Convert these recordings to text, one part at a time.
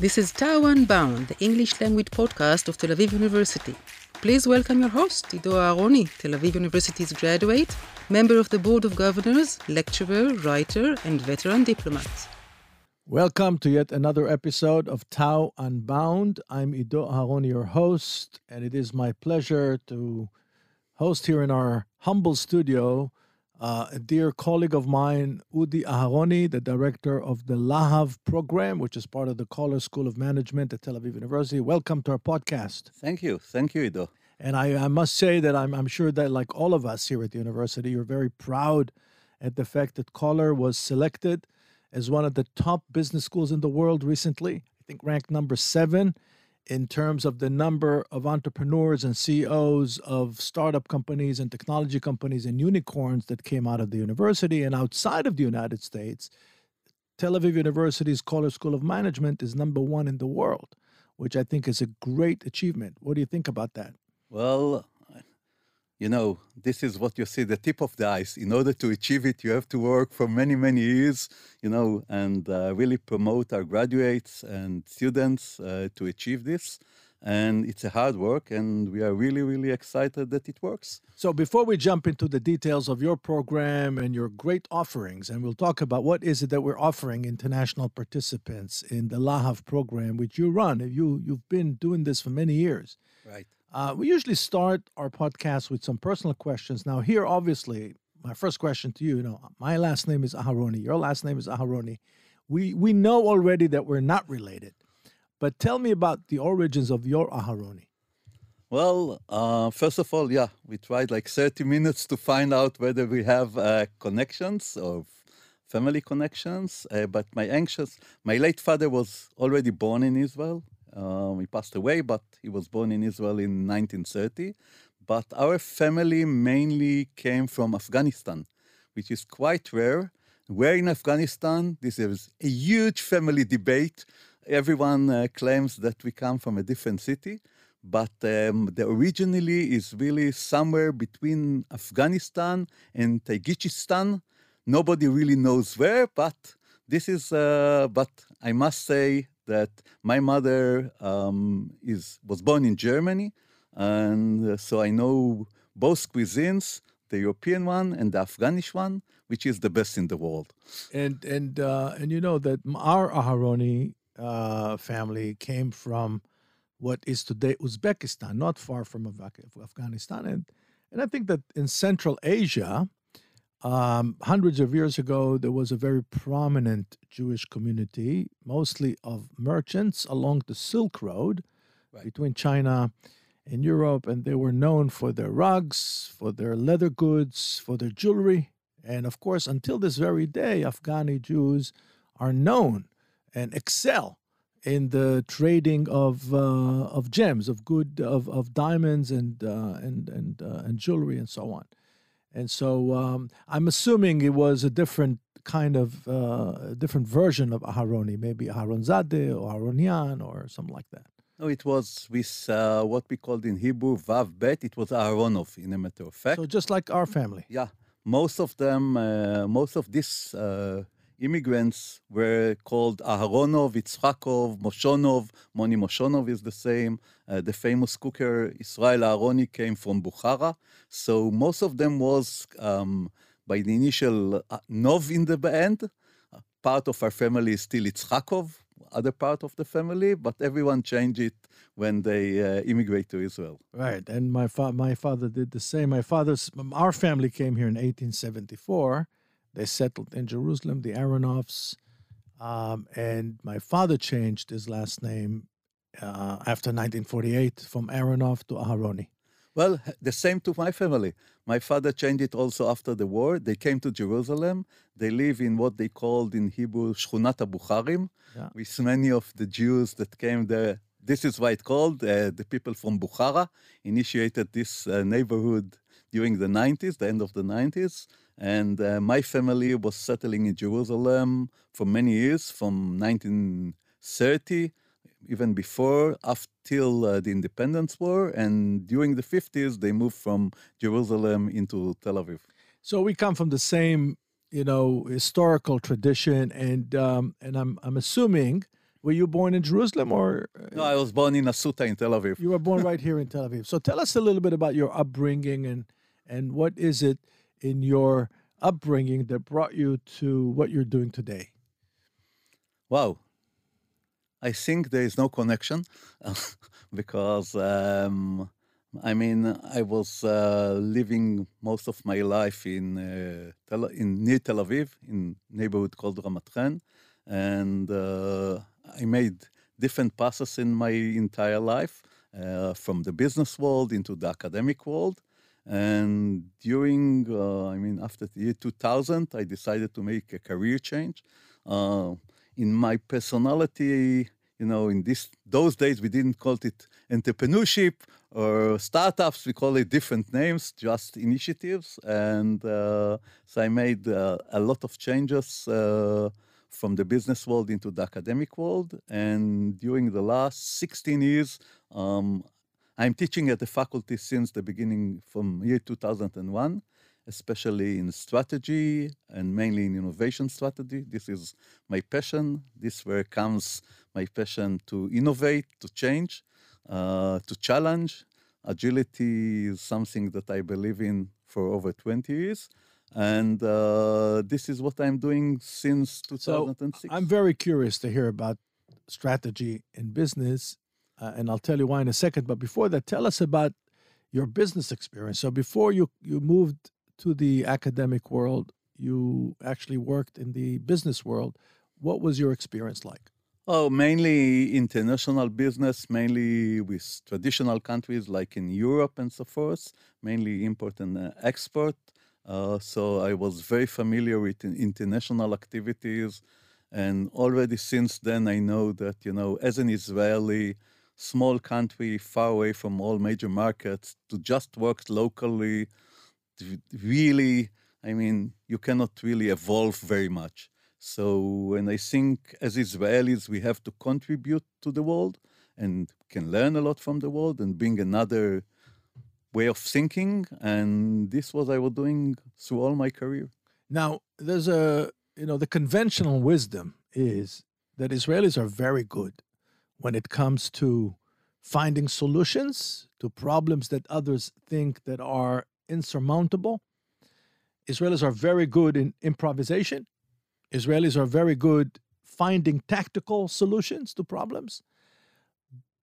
This is TAU Unbound, the English language podcast of Tel Aviv University. Please welcome your host, Ido Aharoni, Tel Aviv University's graduate, member of the Board of Governors, lecturer, writer, and veteran diplomat. Welcome to yet another episode of TAU Unbound. I'm Ido Aharoni, your host, and it is my pleasure to host here in our humble studio uh, a dear colleague of mine, Udi Aharoni, the director of the Lahav program, which is part of the Coller School of Management at Tel Aviv University. Welcome to our podcast. Thank you. Thank you, Ido. And I, I must say that I'm, I'm sure that, like all of us here at the university, you're very proud at the fact that Coller was selected as one of the top business schools in the world recently. I think ranked number seven in terms of the number of entrepreneurs and CEOs of startup companies and technology companies and unicorns that came out of the university and outside of the United States. Tel Aviv University's Coller School of Management is number one in the world, which I think is a great achievement. What do you think about that? Well, you know, this is what you see the tip of the ice. In order to achieve it, you have to work for many, many years, you know, and uh, really promote our graduates and students uh, to achieve this. And it's a hard work, and we are really, really excited that it works. So, before we jump into the details of your program and your great offerings, and we'll talk about what is it that we're offering international participants in the LAHAV program, which you run. You you've been doing this for many years. Right. Uh, we usually start our podcast with some personal questions. Now, here, obviously, my first question to you, you know, my last name is Aharoni, your last name is Aharoni. We we know already that we're not related, but tell me about the origins of your Aharoni. Well, uh, first of all, yeah, we tried like 30 minutes to find out whether we have uh, connections or family connections. Uh, but my anxious, my late father was already born in Israel, um, he passed away, but he was born in Israel in 1930. But our family mainly came from Afghanistan, which is quite rare. Where in Afghanistan, this is a huge family debate. Everyone uh, claims that we come from a different city, but um, the originally is really somewhere between Afghanistan and Tajikistan. Nobody really knows where, but this is. Uh, but I must say that my mother um, is was born in Germany, and uh, so I know both cuisines, the European one and the Afghanish one, which is the best in the world. And and uh, and you know that our Aharoni uh, family came from what is today Uzbekistan, not far from Afghanistan, and and I think that in Central Asia, um, hundreds of years ago, there was a very prominent Jewish community, mostly of merchants along the Silk Road right. between China and Europe, and they were known for their rugs, for their leather goods, for their jewelry. And of course, until this very day, Afghani Jews are known and excel in the trading of uh, of gems, of good of, of diamonds and uh, and and uh, and jewelry and so on. And so um, I'm assuming it was a different kind of uh, different version of Aharoni, maybe Aharonzadeh or Aharonian or something like that. No, it was with uh, what we called in Hebrew Vav Bet. It was Aharonov, in a matter of fact. So just like our family. Yeah, most of them, uh, most of this uh, immigrants were called Aharonov, Itzhakov, Moshonov. Moni Moshonov is the same. Uh, the famous cooker Israel Aharoni came from Bukhara. So most of them was um, by the initial uh, Nov in the end. Uh, part of our family is still Itzhakov, other part of the family, but everyone changed it when they uh, immigrate to Israel. Right, and my fa- my father did the same. My father's our family came here in 1874 they settled in Jerusalem, the Aronoffs. Um, and my father changed his last name uh, after 1948 from Aronoff to Aharoni. Well, the same to my family. My father changed it also after the war. They came to Jerusalem. They live in what they called in Hebrew Shchunat Bukharim, yeah. with many of the Jews that came there. This is why it's called. Uh, the people from Bukhara initiated this uh, neighborhood during the 90s, the end of the 90s. And uh, my family was settling in Jerusalem for many years, from 1930, even before, up till uh, the independence war. And during the 50s, they moved from Jerusalem into Tel Aviv. So we come from the same, you know, historical tradition, and um, and I'm I'm assuming Were you born in Jerusalem or? uh, No, I was born in Asuta in Tel Aviv. You were born right here in Tel Aviv. So tell us a little bit about your upbringing and and what is it in your upbringing that brought you to what you're doing today? Wow. I think there is no connection because, um, I mean, I was uh, living most of my life in, uh, Tel- in near Tel Aviv, in neighborhood called Ramat Gan, and uh, I made different passes in my entire life, uh, from the business world into the academic world. And during, uh, I mean, after the year 2000, I decided to make a career change. Uh, in my personality, you know, in this those days we didn't call it entrepreneurship or startups. We call it different names, just initiatives. And uh, so I made uh, a lot of changes uh, from the business world into the academic world. And during the last 16 years, um, I'm teaching at the faculty since the beginning from year 2001 especially in strategy and mainly in innovation strategy. This is my passion. This where comes my passion to innovate, to change, uh, to challenge. Agility is something that I believe in for over 20 years. And uh, this is what I'm doing since So 2006. I'm very curious to hear about strategy in business, uh, and I'll tell you why in a second. But before that, tell us about your business experience. So before you you moved to the academic world, you actually worked in the business world. What was your experience like? Oh, mainly international business, mainly with traditional countries like in Europe and so forth, mainly import and uh, export. Uh, so I was very familiar with international activities. And already since then, I know that, you know, as an Israeli, small country far away from all major markets, to just work locally, really, I mean, you cannot really evolve very much. So, and I think as Israelis, we have to contribute to the world and can learn a lot from the world and bring another way of thinking. And this was I was doing through all my career. Now, there's a, you know, the conventional wisdom is that Israelis are very good when it comes to finding solutions to problems that others think that are insurmountable. Israelis are very good in improvisation. Israelis are very good finding tactical solutions to problems.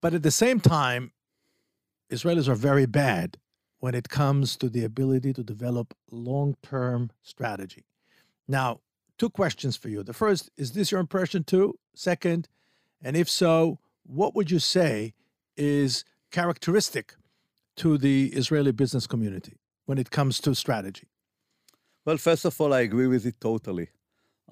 But at the same time, Israelis are very bad when it comes to the ability to develop long term strategy. Now, two questions for you. The first, is this your impression too? Second, and if so, what would you say is characteristic to the Israeli business community when it comes to strategy? Well, first of all, I agree with it totally.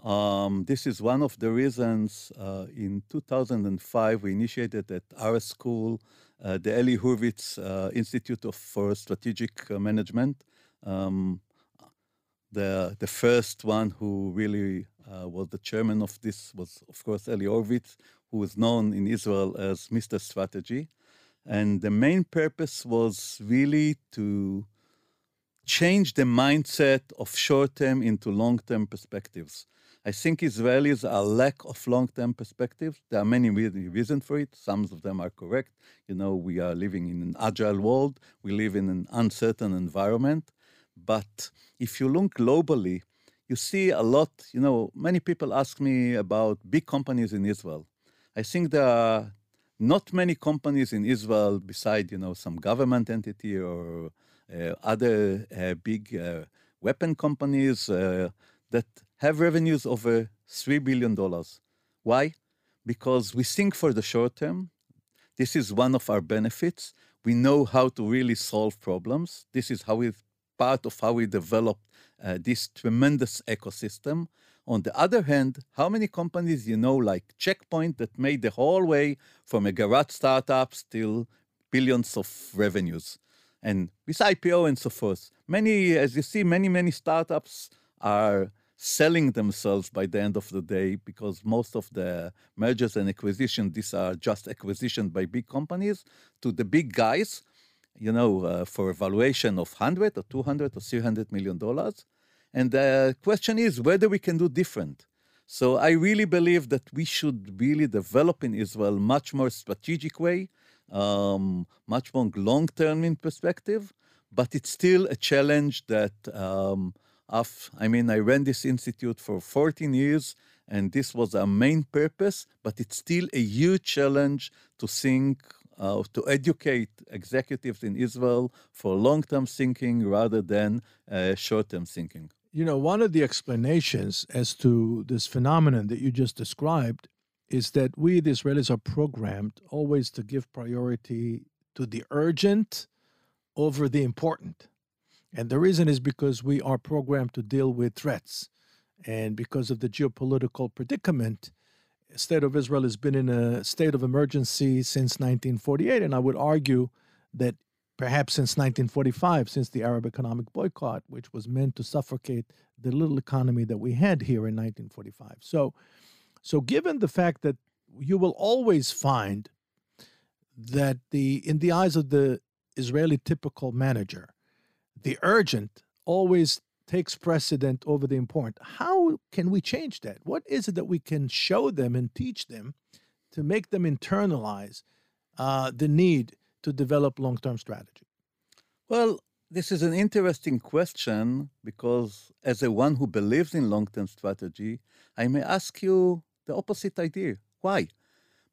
Um, this is one of the reasons uh, in 2005 we initiated at our school uh, the Eli Hurvitz uh, Institute of for Strategic uh, Management. Um, the the first one who really uh, was the chairman of this was, of course, Eli Hurvitz, who is known in Israel as Mr. Strategy, and the main purpose was really to change the mindset of short term into long term perspectives. I think Israelis are lack of long term perspectives. There are many reasons for it. Some of them are correct. You know, we are living in an agile world. We live in an uncertain environment. But if you look globally, you see a lot. You know, many people ask me about big companies in Israel. I think there are not many companies in Israel beside, you know, some government entity or uh, other uh, big uh, weapon companies uh, that have revenues over $3 billion. Why? Because we think for the short term. This is one of our benefits. We know how to really solve problems. This is how we part of how we developed uh, this tremendous ecosystem. On the other hand, how many companies you know, like Checkpoint, that made the whole way from a garage startup till billions of revenues, and with IPO and so forth. Many, as you see, many many startups are selling themselves by the end of the day because most of the mergers and acquisitions these are just acquisition by big companies to the big guys you know uh, for a valuation of 100 or 200 or 300 million dollars and the question is whether we can do different So I really believe that we should really develop in Israel much more strategic way, um, much more long-term in perspective, but it's still a challenge that um, of, I mean, I ran this institute for 14 years, and this was our main purpose, but it's still a huge challenge to think, uh, to educate executives in Israel for long-term thinking rather than uh, short-term thinking. You know, one of the explanations as to this phenomenon that you just described is that we, the Israelis, are programmed always to give priority to the urgent over the important. And the reason is because we are programmed to deal with threats. And because of the geopolitical predicament, the state of Israel has been in a state of emergency since 1948. And I would argue that perhaps since 1945, since the Arab economic boycott, which was meant to suffocate the little economy that we had here in 1945. So, so given the fact that you will always find that the in the eyes of the Israeli typical manager, the urgent always takes precedent over the important. How can we change that? What is it that we can show them and teach them to make them internalize uh, the need to develop long term strategy? Well, this is an interesting question because, as a one who believes in long term strategy, I may ask you the opposite idea. Why?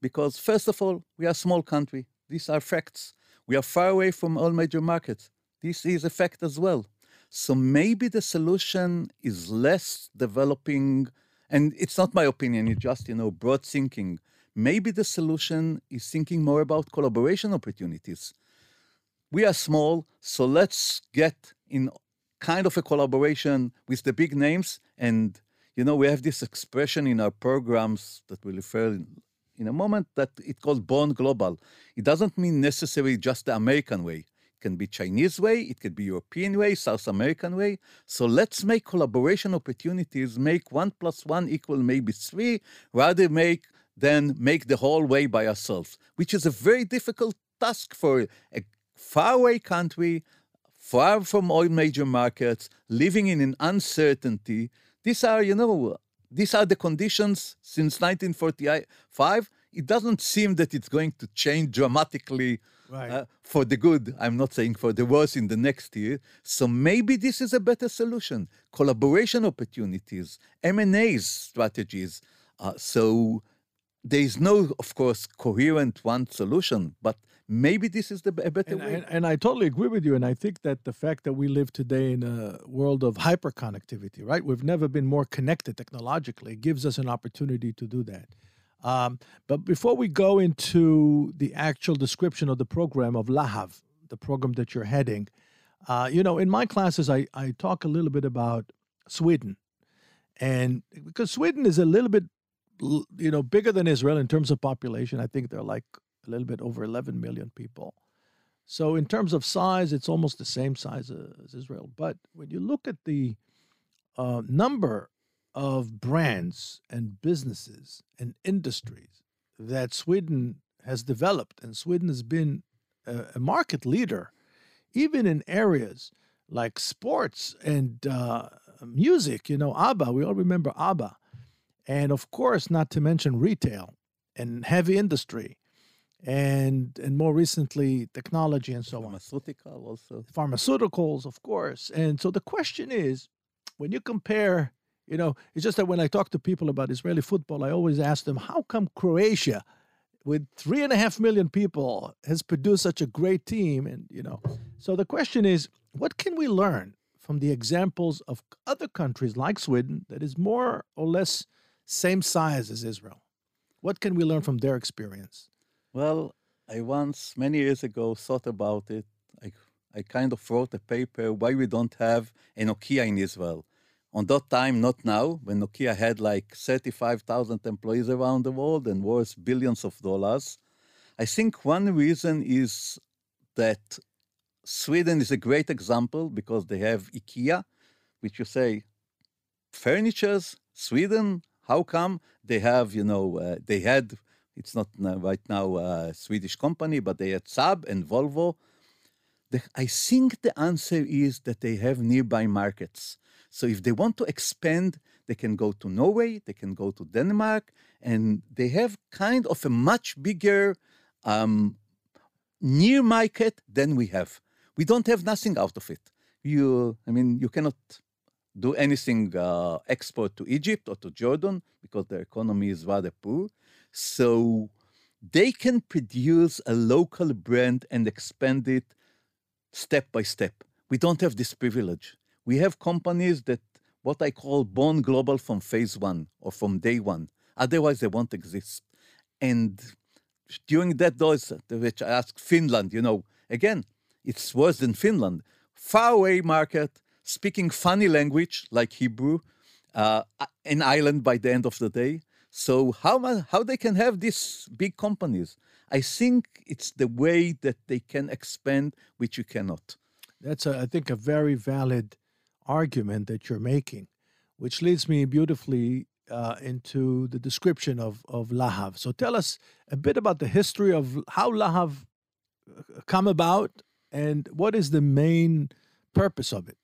Because, first of all, we are a small country. These are facts. We are far away from all major markets. This is a fact as well. So maybe the solution is less developing, and it's not my opinion, it's just, you know, broad thinking maybe the solution is thinking more about collaboration opportunities. We are small, so let's get in kind of a collaboration with the big names. And, you know, we have this expression in our programs that we'll refer in, a moment that it called Born Global. It doesn't mean necessarily just the American way. It can be Chinese way, it could be European way, South American way. So let's make collaboration opportunities, make one plus one equal maybe three, rather make than make the whole way by ourselves, which is a very difficult task for a faraway country, far from all major markets, living in an uncertainty. These are, you know, these are the conditions since 1945. It doesn't seem that it's going to change dramatically right. uh, for the good. I'm not saying for the worse in the next year. So maybe this is a better solution. Collaboration opportunities, M&As strategies. Uh, so there is no, of course, coherent one solution, but maybe this is the a better and, way. And, and, I totally agree with you. And I think that the fact that we live today in a world of hyperconnectivity, right? We've never been more connected technologically, It gives us an opportunity to do that. Um, but before we go into the actual description of the program of Lahav, the program that you're heading, uh, you know, in my classes, I, I talk a little bit about Sweden. And because Sweden is a little bit you know, bigger than Israel in terms of population. I think they're like a little bit over 11 million people. So in terms of size, it's almost the same size as Israel. But when you look at the uh, number of brands and businesses and industries that Sweden has developed, and Sweden has been a, a market leader, even in areas like sports and uh, music. You know, ABBA. We all remember ABBA and of course, not to mention retail and heavy industry, and and more recently technology and so Pharmaceutical on. also. Pharmaceuticals, of course. And so the question is, when you compare, you know, it's just that when I talk to people about Israeli football, I always ask them, how come Croatia, with three and a half million people, has produced such a great team? And you know, so the question is, what can we learn from the examples of other countries like Sweden that is more or less same size as Israel. What can we learn from their experience? Well, I once, many years ago, thought about it. I, I kind of wrote a paper why we don't have a Nokia in Israel. On that time, not now, when Nokia had like 35,000 employees around the world and worth billions of dollars. I think one reason is that Sweden is a great example because they have IKEA, which you say, furnitures, Sweden, how come they have, you know, uh, they had, it's not right now a Swedish company, but they had Saab and Volvo. The, I think the answer is that they have nearby markets. So if they want to expand, they can go to Norway, they can go to Denmark, and they have kind of a much bigger um, near market than we have. We don't have nothing out of it. You, I mean, you cannot do anything uh, export to Egypt or to Jordan because their economy is rather poor. So they can produce a local brand and expand it step by step. We don't have this privilege. We have companies that what I call born global from phase one or from day one. Otherwise, they won't exist. And during that days, which I asked Finland, you know, again, it's worse than Finland. Far away market, speaking funny language like Hebrew, uh, an island by the end of the day. So how how they can have these big companies? I think it's the way that they can expand, which you cannot. That's a, I think a very valid argument that you're making, which leads me beautifully uh, into the description of, of Lahav. So tell us a bit about the history of how Lahav uh, come about and what is the main purpose of it.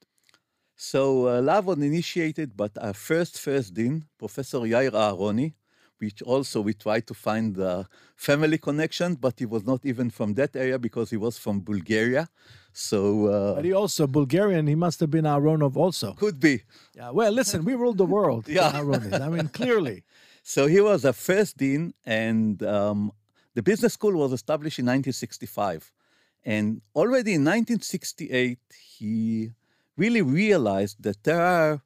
So uh, was initiated, but our first first dean, Professor Yair Aharoni, which also we tried to find the family connection, but he was not even from that area because he was from Bulgaria. So, uh, but he also Bulgarian. He must have been Aronov also. Could be. Yeah. Well, listen, we ruled the world. yeah. I mean, clearly. So he was a first dean, and um, the business school was established in 1965. And already in 1968, he really realized that there are,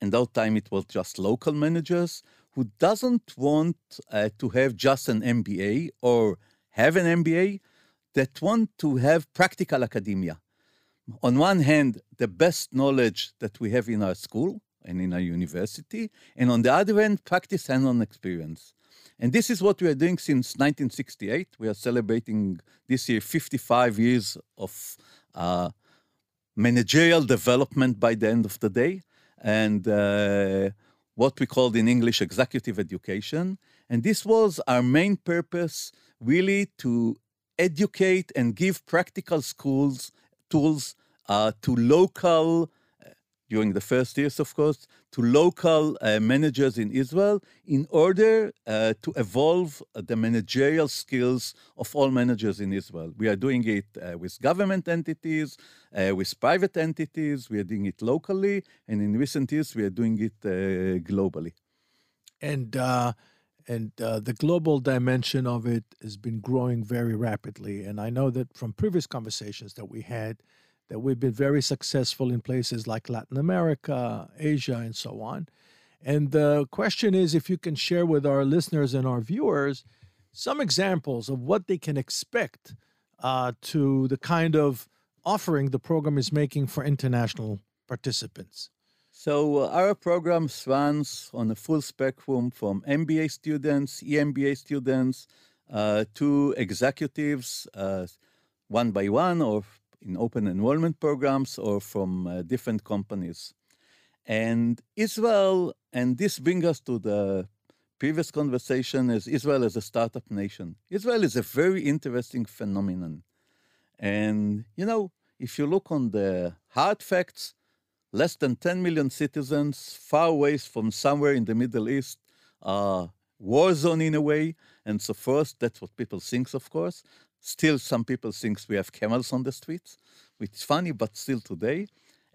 in that time it was just local managers who doesn't want uh, to have just an MBA or have an MBA, that want to have practical academia. On one hand, the best knowledge that we have in our school and in our university, and on the other hand, practice hands-on experience. And this is what we are doing since 1968. We are celebrating this year 55 years of uh, managerial development by the end of the day, and uh, what we called in English executive education. And this was our main purpose, really to educate and give practical schools tools uh, to local during the first years, of course, to local uh, managers in Israel in order uh, to evolve the managerial skills of all managers in Israel. We are doing it uh, with government entities, uh, with private entities, we are doing it locally, and in recent years, we are doing it globally. And and uh, the global dimension of it has been growing very rapidly. And I know that from previous conversations that we had, that we've been very successful in places like Latin America, Asia, and so on. And the question is if you can share with our listeners and our viewers some examples of what they can expect uh, to the kind of offering the program is making for international participants. So uh, our program runs on a full spectrum from MBA students, EMBA students, uh, to executives, uh, one by one, or in open enrollment programs, or from uh, different companies. And Israel, and this brings us to the previous conversation, is Israel as a startup nation. Israel is a very interesting phenomenon. And, you know, if you look on the hard facts, less than 10 million citizens, far away from somewhere in the Middle East, uh, war zone in a way. And so first, that's what people think, of course. Still, some people think we have camels on the streets, which is funny, but still today.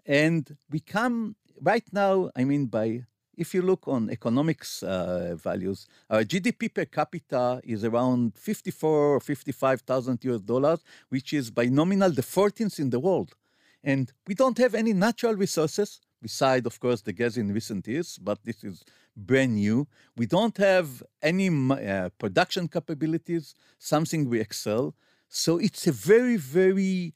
And we come right now, I mean, by if you look on economics uh, values, our GDP per capita is around 54 or 55,000 US dollars, which is by nominal the 14th in the world. And we don't have any natural resources, beside, of course, the gas in recent years, but this is brand new. We don't have any uh, production capabilities, something we excel. So it's a very, very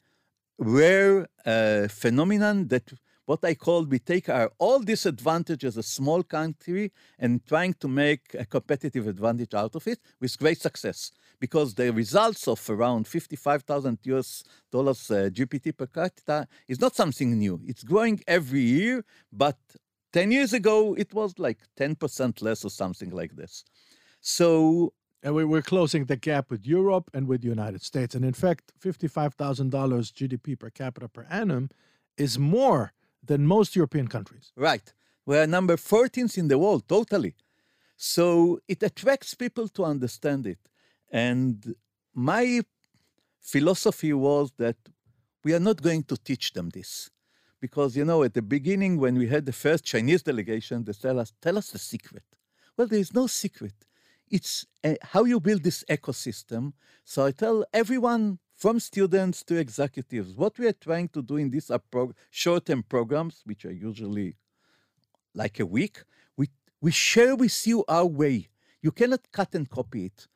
rare uh, phenomenon that what I call we take our all disadvantage as a small country and trying to make a competitive advantage out of it with great success because the results of around 55,000 US dollars uh, GDP per capita is not something new. It's growing every year, but 10 years ago it was like 10% less or something like this. So and we are closing the gap with Europe and with the United States. And in fact, $55,000 GDP per capita per annum is more than most European countries. Right. We are number 14th in the world, totally. So it attracts people to understand it. And my philosophy was that we are not going to teach them this. Because, you know, at the beginning, when we had the first Chinese delegation, they tell us, tell us the secret. Well, there is no secret. It's uh, how you build this ecosystem. So I tell everyone from students to executives, what we are trying to do in these prog- short-term programs, which are usually like a week, we, we share with you our way. You cannot cut and copy it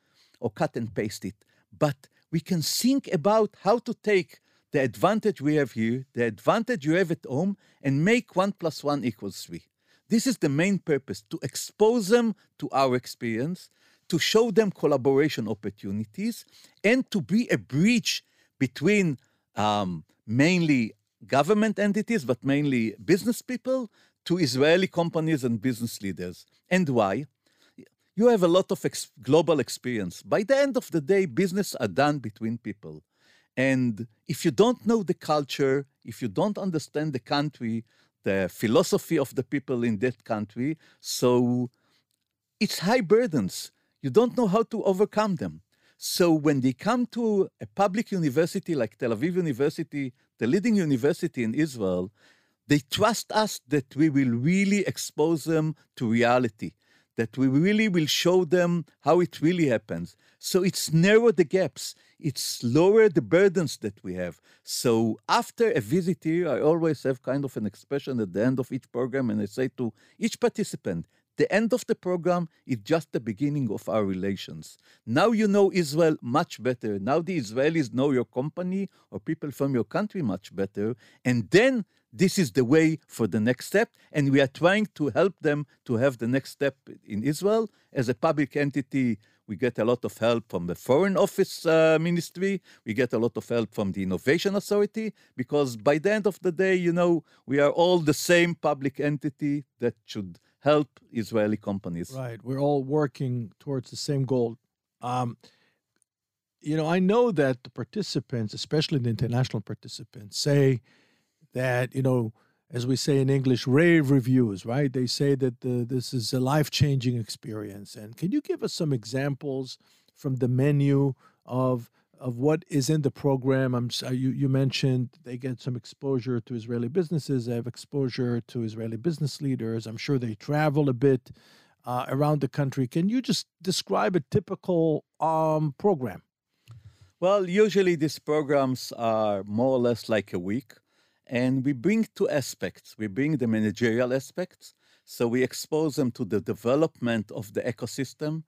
or cut and paste it, but we can think about how to take the advantage we have here, the advantage you have at home, and make one plus one equals three. This is the main purpose to expose them to our experience, to show them collaboration opportunities, and to be a bridge between um, mainly government entities, but mainly business people, to Israeli companies and business leaders. And why? You have a lot of ex- global experience. By the end of the day, business are done between people. And if you don't know the culture, if you don't understand the country, the philosophy of the people in that country, so it's high burdens. You don't know how to overcome them. So when they come to a public university like Tel Aviv University, the leading university in Israel, they trust us that we will really expose them to reality, that we really will show them how it really happens. So it's narrow the gaps, it's lower the burdens that we have. So after a visit here, I always have kind of an expression at the end of each program, and I say to each participant, the end of the program is just the beginning of our relations. Now you know Israel much better. Now the Israelis know your company or people from your country much better. And then this is the way for the next step. And we are trying to help them to have the next step in Israel. As a public entity, we get a lot of help from the Foreign Office uh, Ministry. We get a lot of help from the Innovation Authority because by the end of the day, you know, we are all the same public entity that should help Israeli companies. Right. We're all working towards the same goal. Um, you know, I know that the participants, especially the international participants, say that, you know, as we say in English, rave reviews, right? They say that the, this is a life changing experience. And can you give us some examples from the menu of of what is in the program. I'm uh, you you mentioned they get some exposure to Israeli businesses. They have exposure to Israeli business leaders. I'm sure they travel a bit uh, around the country. Can you just describe a typical um, program? Well, usually these programs are more or less like a week, and we bring two aspects. We bring the managerial aspects, so we expose them to the development of the ecosystem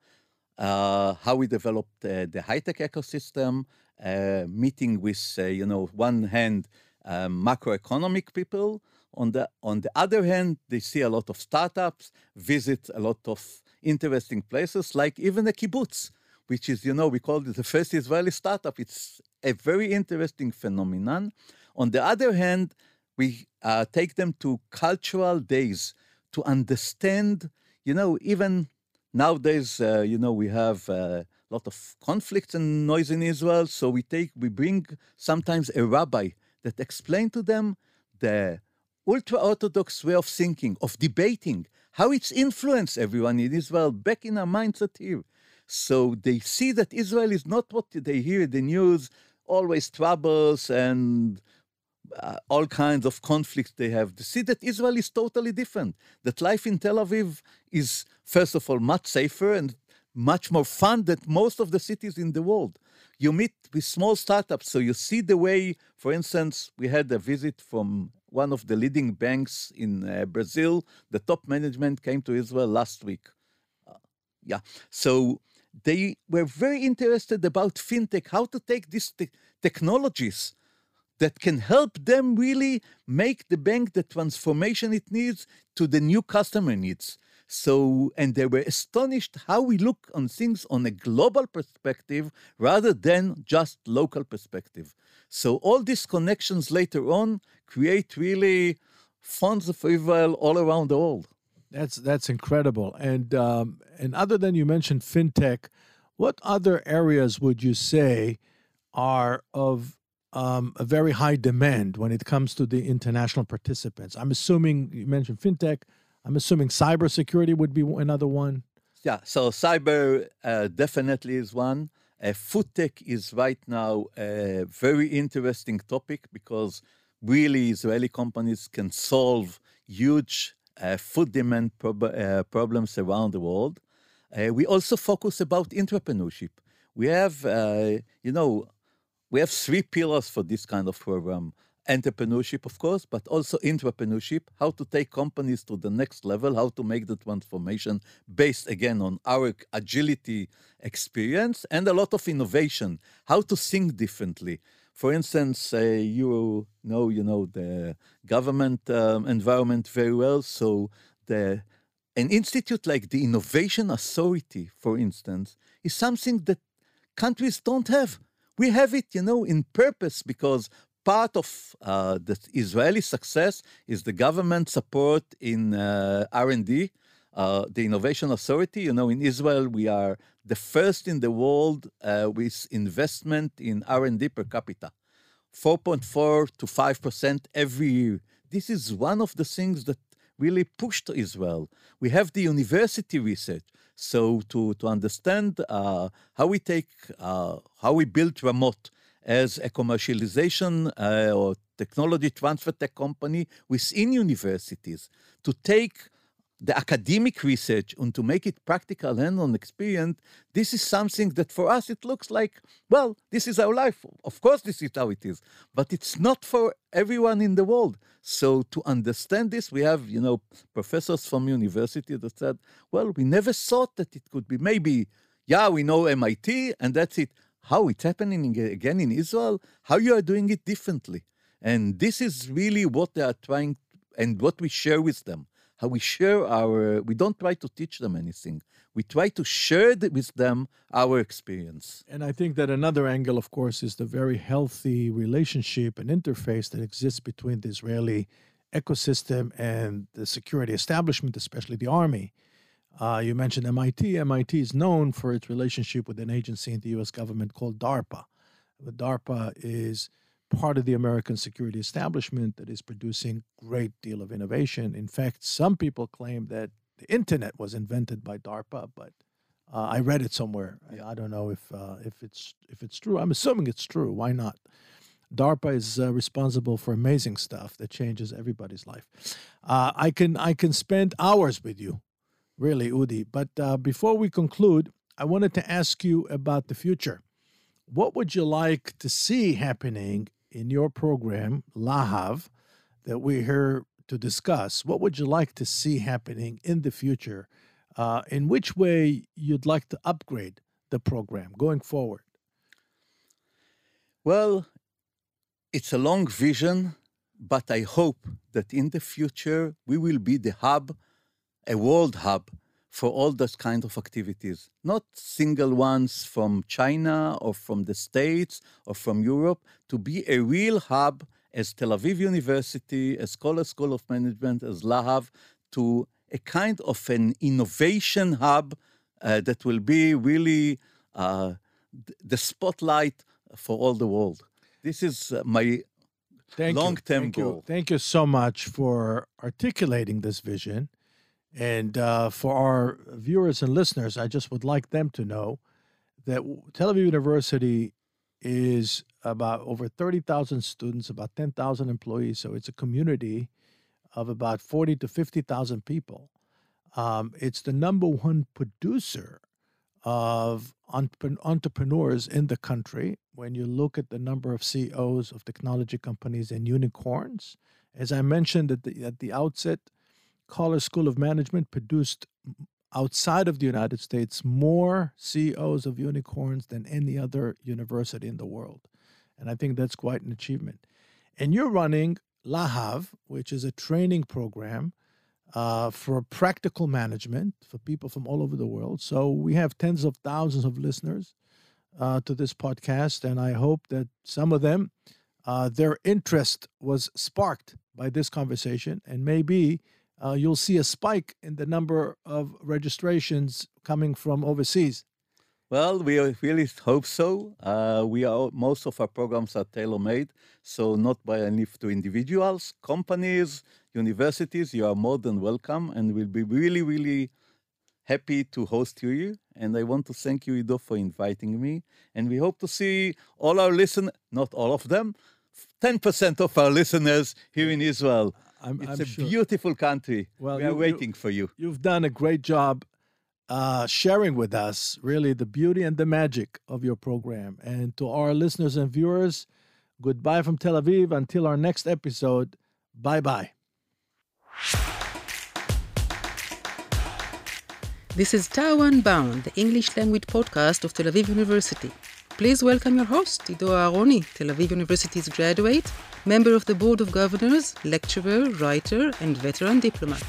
how we developed uh, the high tech ecosystem, uh, meeting with, uh, you know, one hand, um, macroeconomic people. On the, on the other hand, they see a lot of startups, visit a lot of interesting places, like even a kibbutz, which is, you know, we call it the first Israeli startup. It's a very interesting phenomenon. On the other hand, we uh, take them to cultural days to understand, you know, even nowadays, uh, you know, we have a lot of conflicts and noise in Israel. So we take, we bring sometimes a rabbi that explain to them the ultra orthodox way of thinking, of debating, how it's influenced everyone in Israel back in our mindset here. So they see that Israel is not what they hear in the news, always troubles and uh, all kinds of conflicts they have. They see that Israel is totally different. That life in Tel Aviv is, first of all, much safer and much more fun than most of the cities in the world. You meet with small startups, so you see the way, for instance, we had a visit from one of the leading banks in uh, Brazil. The top management came to Israel last week. Uh, yeah, so they were very interested about fintech, how to take these te- technologies that can help them really make the bank the transformation it needs to the new customer needs. So, and they were astonished how we look on things on a global perspective rather than just local perspective. So, all these connections later on create really funds of Israel all around the world. That's that's incredible. And um, and other than you mentioned fintech, what other areas would you say are of um, a very high demand when it comes to the international participants. I'm assuming you mentioned fintech. I'm assuming cybersecurity would be another one. Yeah, so cyber uh, definitely is one. Uh, food tech is right now a very interesting topic because really Israeli companies can solve huge uh, food demand prob- uh, problems around the world. Uh, we also focus about entrepreneurship. We have, uh, you know, we have three pillars for this kind of program entrepreneurship, of course, but also entrepreneurship, how to take companies to the next level, how to make the transformation based again on our agility experience and a lot of innovation, how to think differently. For instance, uh, you know, you know the government um, environment very well, so the an institute like the Innovation Authority, for instance, is something that countries don't have. We have it, you know, in purpose because part of uh, the Israeli success is the government support in uh, R&D, uh, the Innovation Authority. You know, in Israel, we are the first in the world uh, with investment in R&D per capita, 4.4 to 5 percent every year. This is one of the things that really pushed Israel. We have the university research. So to, to understand uh, how we take, uh, how we build Ramot, as a commercialization uh, or technology transfer tech company within universities to take the academic research and to make it practical and on experience, this is something that for us it looks like, well, this is our life. Of course, this is how it is, but it's not for everyone in the world. So to understand this, we have, you know, professors from university that said, well, we never thought that it could be maybe, yeah, we know MIT and that's it how it's happening again in Israel, how you are doing it differently. And this is really what they are trying and what we share with them. How we share our, we don't try to teach them anything. We try to share with them our experience. And I think that another angle, of course, is the very healthy relationship and interface that exists between the Israeli ecosystem and the security establishment, especially the army. Uh, you mentioned MIT. MIT is known for its relationship with an agency in the U.S. government called DARPA. The DARPA is part of the American security establishment that is producing great deal of innovation. In fact, some people claim that the internet was invented by DARPA, but uh, I read it somewhere. I, I don't know if uh, if it's if it's true. I'm assuming it's true. Why not? DARPA is uh, responsible for amazing stuff that changes everybody's life. Uh, I can I can spend hours with you really, Udi. But uh, before we conclude, I wanted to ask you about the future. What would you like to see happening in your program, Lahav, that we're here to discuss? What would you like to see happening in the future? Uh, in which way you'd like to upgrade the program going forward? Well, it's a long vision, but I hope that in the future we will be the hub a world hub for all those kind of activities, not single ones from China or from the States or from Europe, to be a real hub as Tel Aviv University, as Coller School of Management, as Lahav, to a kind of an innovation hub uh, that will be really uh, the spotlight for all the world. This is uh, my long-term goal. You. Thank you so much for articulating this vision. And uh, for our viewers and listeners, I just would like them to know that Tel Aviv University is about over 30,000 students, about 10,000 employees. So it's a community of about 40 to 50,000 people. Um, it's the number one producer of entrepreneurs in the country. When you look at the number of CEOs of technology companies and unicorns, as I mentioned at the, at the outset, Coller School of Management produced outside of the United States more CEOs of unicorns than any other university in the world. And I think that's quite an achievement. And you're running Lahav, which is a training program uh, for practical management for people from all over the world. So we have tens of thousands of listeners uh, to this podcast, and I hope that some of them, uh, their interest was sparked by this conversation, and maybe uh, you'll see a spike in the number of registrations coming from overseas. Well, we really hope so. Uh, we are most of our programs are tailor-made, so not by only to individuals, companies, universities. You are more than welcome, and we'll be really, really happy to host you. And I want to thank you, Ido, for inviting me. And we hope to see all our listeners, not all of them, 10% of our listeners here in Israel. I'm, It's I'm a sure. beautiful country. Well, we are you- you- waiting for you. You've done a great job uh, sharing with us really the beauty and the magic of your program. And to our listeners and viewers, goodbye from Tel Aviv until our next episode. Bye bye. This is TAU Unbound, the English language podcast of Tel Aviv University. Please welcome your host, Ido Aharoni, Tel Aviv University's graduate, member of the Board of Governors, lecturer, writer, and veteran diplomat.